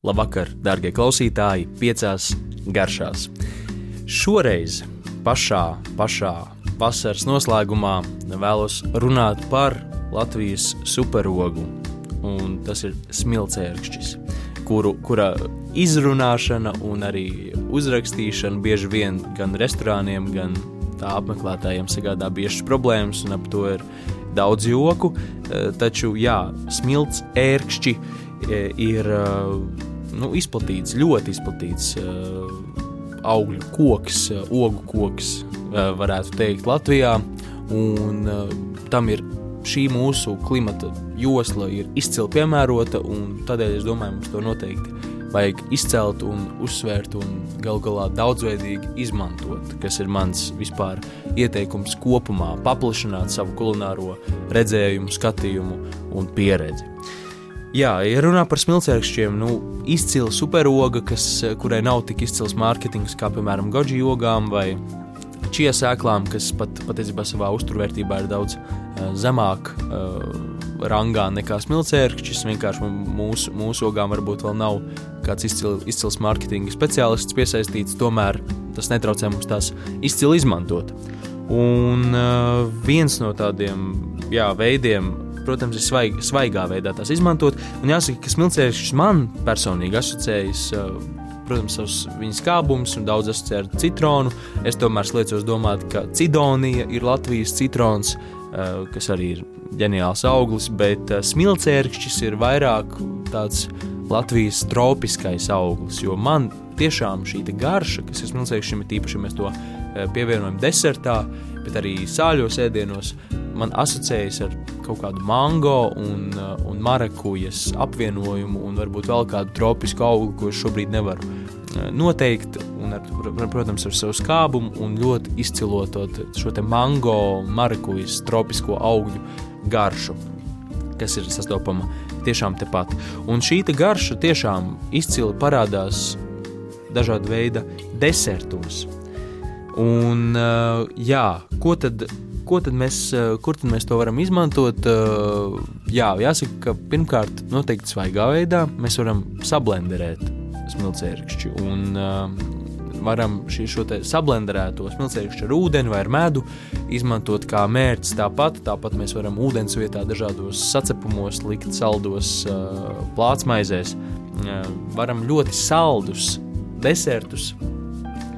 Labvakar, darbie klausītāji, piecās garšās. Šoreiz, pašā, pašā vasaras noslēgumā, vēlos runāt par Latvijas superogu, un tas ir smilcērkšķis, kuru, kura izrunāšana un arī uzrakstīšana bieži vien gan restorāniem, gan tā apmeklētājiem sagādā biežas problēmas, un ap to ir daudz joku, taču jā, smilts ērkšķi ir nu, izplatīts, ļoti izplatīts augļu koks, ogu koks, varētu teikt, Latvijā. Un tam ir šī mūsu klimata josla ir izcili piemērota, un tādēļ es domāju, mums to noteikti vajag izcelt un uzsvērt un gal galā daudzveidīgi izmantot, kas ir mans vispār ieteikums kopumā, paplašināt savu kulināro redzējumu, skatījumu un pieredzi. Jā, ja runā par smilcēkšķiem, nu, izcila superoga, kas, kurai nav tik izcils mārketings kā, piemēram, goji jogām vai čija sēklām, kas pat patiesībā savā uzturvērtībā ir daudz uh, zemāk uh, rangā nekā smilcēkšķis. Vienkārši mūsu, mūsu ogām varbūt vēl nav kāds izcil, izcils mārketinga speciālists piesaistīts, tomēr tas netraucē mums tās izcili izmantot. Un uh, viens no tādiem jā, veidiem, protams, ir svaig, svaigā veidā tās izmantot. Un jāsaka, ka smilcēkšķis man personīgi asociējas. Protams, savus viņa skābumus un daudz asociē ar citronu. Es tomēr liecos domāt, ka cidonija ir Latvijas citrons, kas arī ir ģeniāls auglis, bet smilcēkšķis ir vairāk tāds Latvijas tropiskais auglis. Jo man tiešām šī garša, kas ir smilcēkšķim, ir tīpaši, ja mēs to pievienojam desertā, bet arī sāļos ēdienos, man asociējas ar kaut kādu mango un, uh, un marakujas apvienojumu, un varbūt vēl kādu tropisku augli, ko es šobrīd nevaru uh, noteikt. Un ar, protams, ar savu skābumu un ļoti izcilotot šo mango, marakujas tropisko augļu garšu, kas ir sastopama tiešām tepat. Un šī te garša tiešām izcili parādās dažāda veida desertos. Un, uh, jā, ko tad ko tad mēs, eh, kur tad mēs to varam izmantot? Eh, jā, jāsaka, ka pirmkārt, noteikti svaigā veidā mēs varam sablenderēt smilcēkšķi. Un, uh, varam šo sablenderēto smilcēkšķu ar ūdeni vai ar medu izmantot kā mērķis. Tāpat, tāpat mēs varam ūdens vietā dažādos sacepumos likt saldos plātsmaizēs. Varam ļoti saldus desertus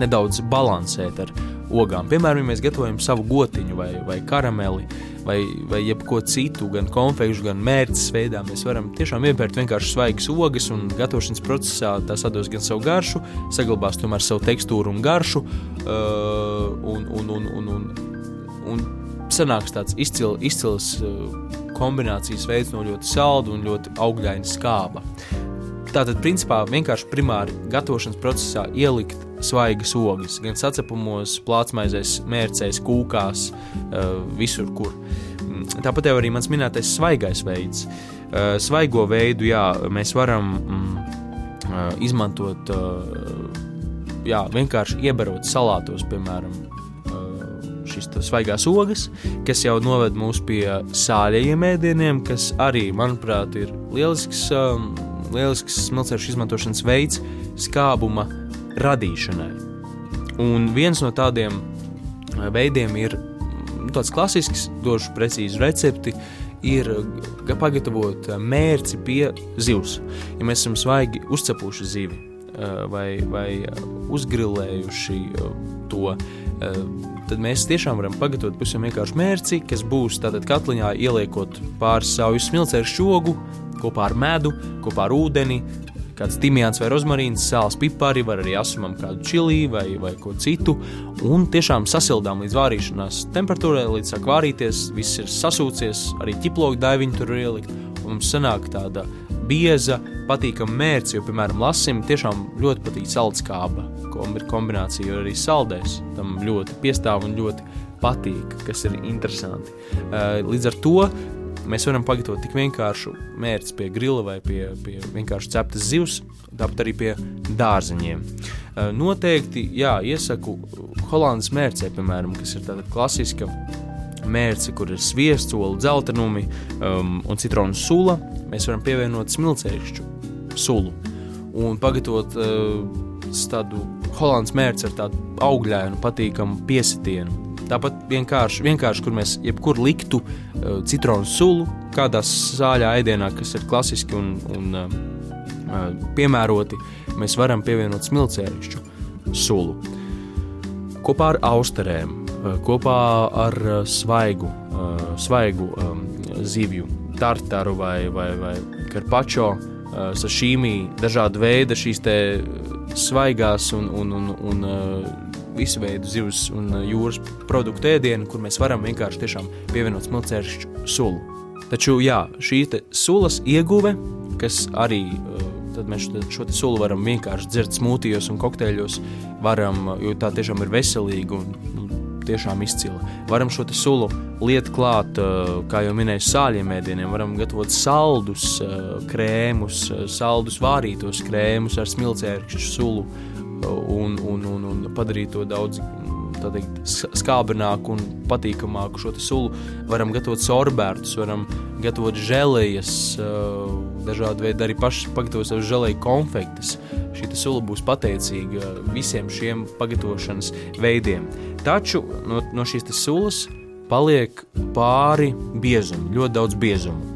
nedaudz balansēt ar ogām. Piemēram, ja mēs gatavojam savu gotiņu vai, vai karameli vai, vai jebko citu, gan konfekšu, gan mērķis veidā, mēs varam tiešām iepērt vienkārši svaigas ogas un gatavošanas procesā tās atdos gan savu garšu, saglabās tomēr savu tekstūru un garšu uh, un, un, un, un, un, un sanāks tāds izcil, izcils uh, kombinācijas veids no ļoti salda un ļoti augļaina skāba. Tātad, principā, vienkārši primāri gatavošanas procesā ielikt svaigas ogas, gan sacepumos, plātsmaizēs, mērcēs, kūkās, uh, visur, kur. Mm, tāpat jau arī mans minētais svaigais veids. Uh, svaigo veidu, jā, mēs varam mm, uh, izmantot, jā, vienkārši iebarot salātos, piemēram, šīs svaigās ogas, kas jau noved mūs pie sāļajiem ēdieniem, kas arī, manuprāt, ir lielisks, um, lielisks smilcēšu izmantošanas veids skābuma radīšanai. Un viens no tādiem eh, veidiem ir nu, tāds klasisks, došu precīzu recepti, ir pagatavot eh, mērci pie zivs. Ja mēs esam svaigi uzcepuši zivi eh, vai, vai uzgrilējuši to, tad mēs tiešām varam pagatavot pavisam vienkāršu mērci, kas būs tātad katliņā ieliekot pāris saujas smilcēru šogu kopā ar medu, kopā ar ūdeni, kāds timijāns vai rozmarīns, sāls pipari, var arī asumam kādu čili vai, vai ko citu. Un tiešām sasildām līdz vārīšanās temperatūrai, līdz sāk vārīties, viss ir sasūcies, arī ķiplogu daiviņu tur ielikt. Un mums sanāk tāda bieza, patīkama mērce, jo, piemēram, lasim tiešām ļoti patīk saldskāba, kombinācija, jo arī saldēs tam ļoti piestāv un ļoti patīk, kas ir interesanti. Līdz ar to Mēs varam pagatavot tik vienkāršu mērķi pie grila vai pie, pie vienkārši ceptas zivs, tāpat arī pie dārzeņiem. Noteikti, jā, iesaku Holandas mērcē, piemēram, kas ir tāda klasiska mērce, kur ir sviests, olu dzeltenumi um, un citronu sula. Mēs varam pievienot smilcēkšķu sulu. un pagatavot tādu holandas mērci ar tādu augļainu, patīkamu piesitienu. Tāpat vienkārši, vienkārši kur mēs jebkur liktu uh, citronu sulu, kādā sāļā ēdienā, kas ir klasiski un, un uh, piemēroti, mēs varam pievienot smilcēkšķu sulu. Kopā ar austerēm, uh, kopā ar uh, svaigu, uh, svaigu um, zivju, tartaru vai, vai, vai karpačo, sašīmī, dažādu veidu šīs svaigās un, un, un, un visu veidu zivs un jūras produktu ēdienu, kur mēs varam vienkārši tiešām pievienot smilcēkšķu sulu. Taču jā, šī sulas ieguve, kas arī tad mēs šo sulu varam vienkārši dzert smūtijos un kokteļos, varam, jo tā tiešām ir veselīga un tiešām izcila. Varam šo sulu lietot klāt, uh, kā jau minēju, sāļiem ēdieniem, varam gatavot saldus krēmus, saldus vārītos krēmus ar smilcēkšķu sulu un, un, un, un padarīt to daudz teikt, skābināku un patīkamāku šo sulu. Varam gatavot sorbērtus, varam gatavot žēlējas, dažādi veidi arī paši pagatavot savus žēlēju konfektes. Šī sula būs pateicīga visiem šiem pagatavošanas veidiem. Taču no, no šīs sulas paliek pāri biezumi, ļoti daudz biezumu.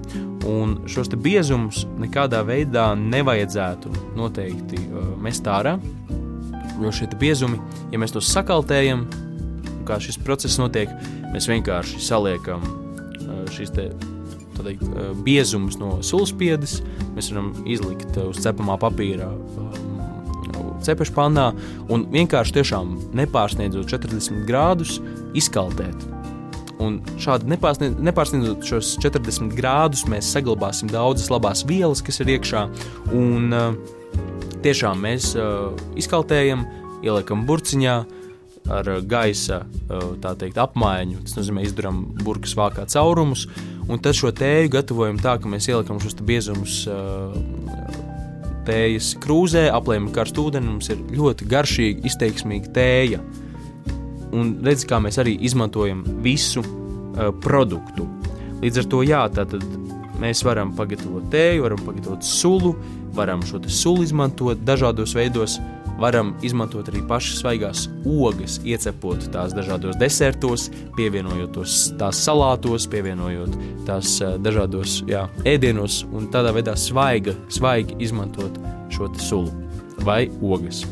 Un šos biezumus nekādā veidā nevajadzētu noteikti uh, mest ārā. Jo šie biezumi, ja mēs tos sakaltējam, kā šis process notiek, mēs vienkārši saliekam šīs te, teikt, biezumus no sulspiedes, mēs varam izlikt uz cepamā papīra cepešu pannā un vienkārši tiešām nepārsniedzot 40 grādus izkaltēt. Un šādi nepārsniedzot šos 40 grādus, mēs saglabāsim daudzas labās vielas, kas ir iekšā, un uh, tiešām mēs uh, izkaltējam, ieliekam burciņā ar gaisa uh, teikt, apmaiņu. Tas nozīmē, izdarām burbuļs vākā caurumus, un tad šo tēju gatavojam tā, ka mēs ieliekam šos biezumus. Uh, Tējas krūzē, aplējam karstu ūdeni, mums ir ļoti garšīga, izteiksmīga tēja. Un redz, kā mēs arī izmantojam visu uh, produktu. Līdz ar to, jā, tātad mēs varam pagatavot tēju, varam pagatavot sulu, varam šo sulu izmantot dažādos veidos, varam izmantot arī pašas svaigās ogas, iecepot tās dažādos desertos, pievienojot tos tās salātos, pievienojot tās dažādos jā, ēdienos un tādā veidā svaiga, svaigi izmantot šo sulu vai ogas.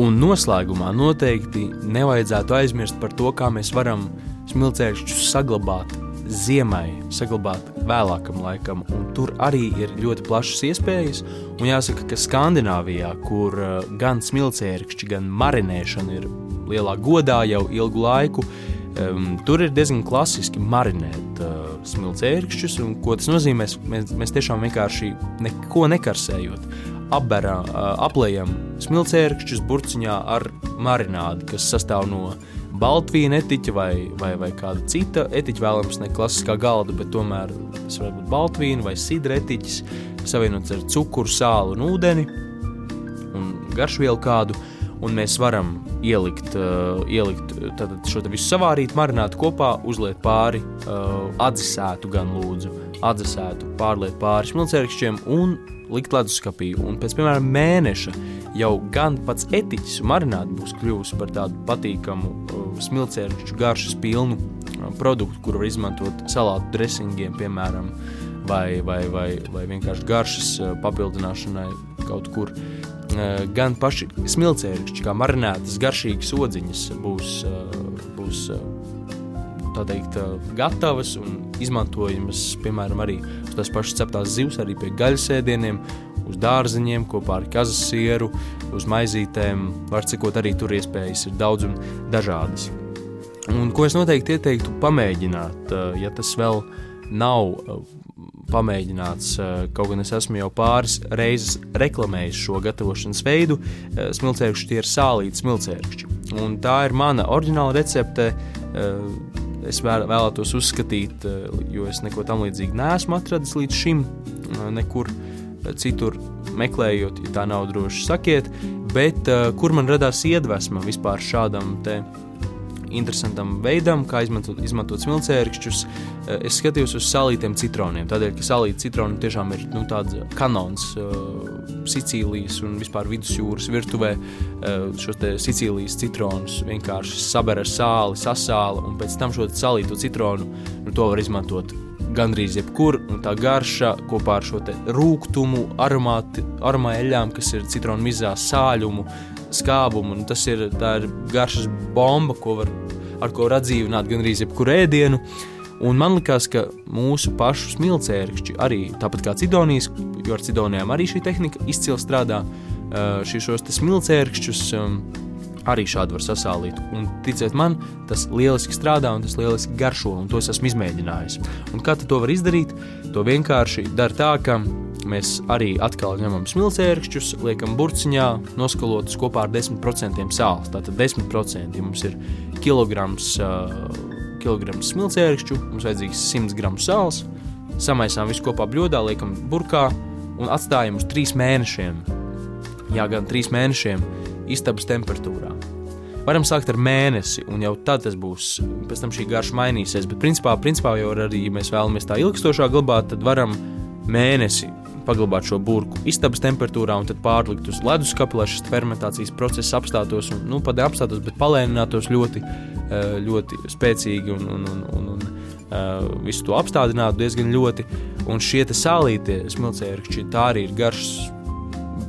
Un noslēgumā noteikti nevajadzētu aizmirst par to, kā mēs varam smilcēkšķus saglabāt ziemai saglabāt vēlākam laikam, un tur arī ir ļoti plašas iespējas. Un jāsaka, ka Skandināvijā, kur uh, gan smilcērkšķi, gan marinēšana ir lielā godā jau ilgu laiku, um, tur ir diezgan klasiski marinēt uh, smilcērkšķus, un ko tas nozīmē, mēs, mēs tiešām vienkārši neko nekarsējot. Apberā, uh, aplējam smilcērkšķus burciņā ar marinādi, kas sastāv no uh, baltvīna etiķa vai, vai, vai kāda cita etiķa, vēlams, ne klasiskā galda, bet tomēr tas var būt baltvīna vai sidra etiķis, savienots ar cukuru, sāli un ūdeni un garšvielu kādu. Un mēs varam ielikt, uh, ielikt tātad, šo visu savārīt, marināt kopā, uzliet pāri uh, atzisētu, gan lūdzu, atzisētu, pārliet pāri smilcērkšķiem un likt leduskapī. Un pēc, piemēram, mēneša jau gan pats etiķis un marināti būs kļuvusi par tādu patīkamu, uh, smilcēkšķu garšas pilnu uh, produktu, kuru var izmantot salātu dressingiem, piemēram, vai, vai, vai, vai vienkārši garšas uh, papildināšanai kaut kur. Gan paši smilcēkšķi, kā marinētas garšīgas odziņas, būs, būs teikt, gatavas un izmantojamas, piemēram, arī tās pašas ceptās zivs, arī pie gaļas ēdieniem, uz dārziņiem, kopā ar kazas sieru, uz maizītēm. Var cikot, arī tur iespējas ir daudz un dažādas. Un, ko es noteikti ieteiktu pamēģināt, ja tas vēl nav pamēģināts, kaut gan es esmu jau pāris reizes reklamējis šo gatavošanas veidu. Smilcēkšķi tie ir sālīti smilcēkšķi. Un tā ir mana oriģināla recepte es vēl, vēlētos uzskatīt, eh, jo es neko tam līdzīgu neesmu atradis līdz šim, eh, nekur citur meklējot, ja tā nav droši sakiet, bet uh, kur man radās iedvesma vispār šādam te interesantam veidam, kā izmantot, izmantot smilcēkšķus, uh, es skatījos uz salītiem citroniem. Tādēļ, ka salīti citroni tiešām ir nu, tāds kanons uh, Sicīlijas un vispār vidusjūras virtuvē. Šos Sicīlijas citronus vienkārši saber ar sāli, sasāla un pēc tam šo salītu citronu nu, to var izmantot gandrīz jebkur, un tā garša kopā ar šo rūkumu, aromāļām, kas ir citronu mizā, sāļumu, skābumu. Tas ir, ir garšas bomba, ko var, ar ko var atdzīvināt gandrīz jebkuru ēdienu. Un man liekas, ka mūsu pašu smilcēkšķi arī tāpat kā cidonijas, jo ar cidonijām arī šī tehnika izcili strādā, šos smilcēkšķus arī šādi var sasālīt. Un, ticiet man, tas lieliski strādā un tas lieliski garšo, un to es esmu izmēģinājis. Un kā to var izdarīt? To vienkārši dara tā, ka mēs arī atkal ņemam smilcēkšķus, liekam burciņā, noskalotus kopā ar 10% sāls. Tātad 10% ja mums ir kilograms, kilograms smilcēkšķu, mums vajadzīgs 100 gramu sāls, samaisām visu kopā bļodā, liekam burkā un atstājam uz 3 mēnešiem. Jā, gan 3 mēnešiem istabas temperatūrā. Varam sākt ar mēnesi, un jau tad tas būs. Pēc tam šī garša mainīsies. Bet, principā, principā jau arī, ja mēs vēlamies tā ilgstošāk glabāt, tad varam mēnesi paglabāt šo burbuļu istabas temperatūrā un tad pārlikt uz leduskapa, lai šis fermentācijas process apstātos, un, nu, pat apstātos, bet palēninātos ļoti, eh, ļoti spēcīgi un, un, un, un, un uh, visu to apstādinātu diezgan ļoti. Un šie sālītie smilcēkšķi, tā arī ir garšas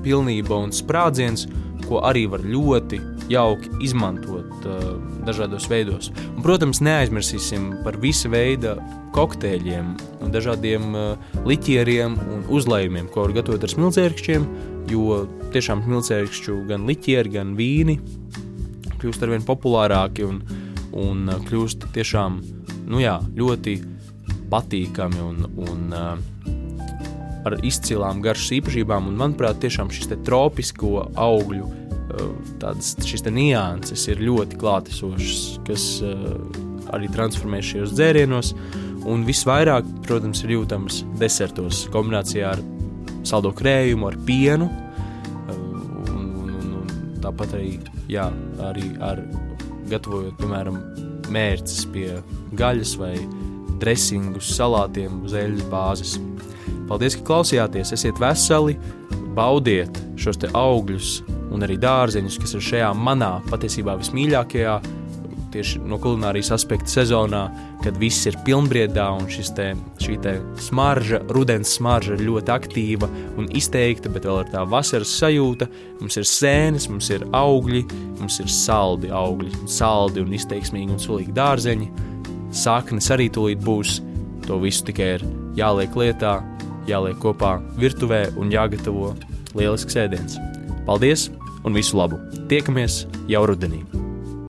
pilnība un sprādziens, ko arī var ļoti jauki izmantot uh, dažādos veidos. Un, protams, neaizmirsīsim par visu veidu kokteļiem, dažādiem uh, liķieriem un uzlējumiem, ko var gatavot ar smilcēkšķiem, jo tiešām smilcēkšķu gan liķieri, gan vīni kļūst arvien populārāki un, un uh, kļūst tiešām nu jā, ļoti patīkami un, un uh, ar izcilām garšas īpašībām. Un, manuprāt, tiešām šis tropisko augļu tādas šīs nianses ir ļoti klātesošas, kas arī transformē šajos dzērienos. Un visvairāk, protams, ir jūtams desertos kombinācijā ar saldo krējumu, ar pienu. Un, un, un, un tāpat arī, jā, arī ar gatavojot, piemēram, mērķis pie gaļas vai dresingus salātiem uz eļļas bāzes. Paldies, ka klausījāties! Esiet veseli, baudiet šos augļus, un arī dārzeņus, kas ir šajā manā patiesībā vismīļākajā, tieši no kulinārijas aspekta sezonā, kad viss ir pilnbriedā un te, šī te smarža, rudens smarža ir ļoti aktīva un izteikta, bet vēl ir tā vasaras sajūta. Mums ir sēnes, mums ir augļi, mums ir saldi augļi, saldi un izteiksmīgi un sulīgi dārzeņi. Saknes arī tūlīt būs, to visu tikai ir jāliek lietā, jāliek kopā virtuvē un jāgatavo lielisks ēdiens. Paldies! un visu labu! Tiekamies jau rudenī!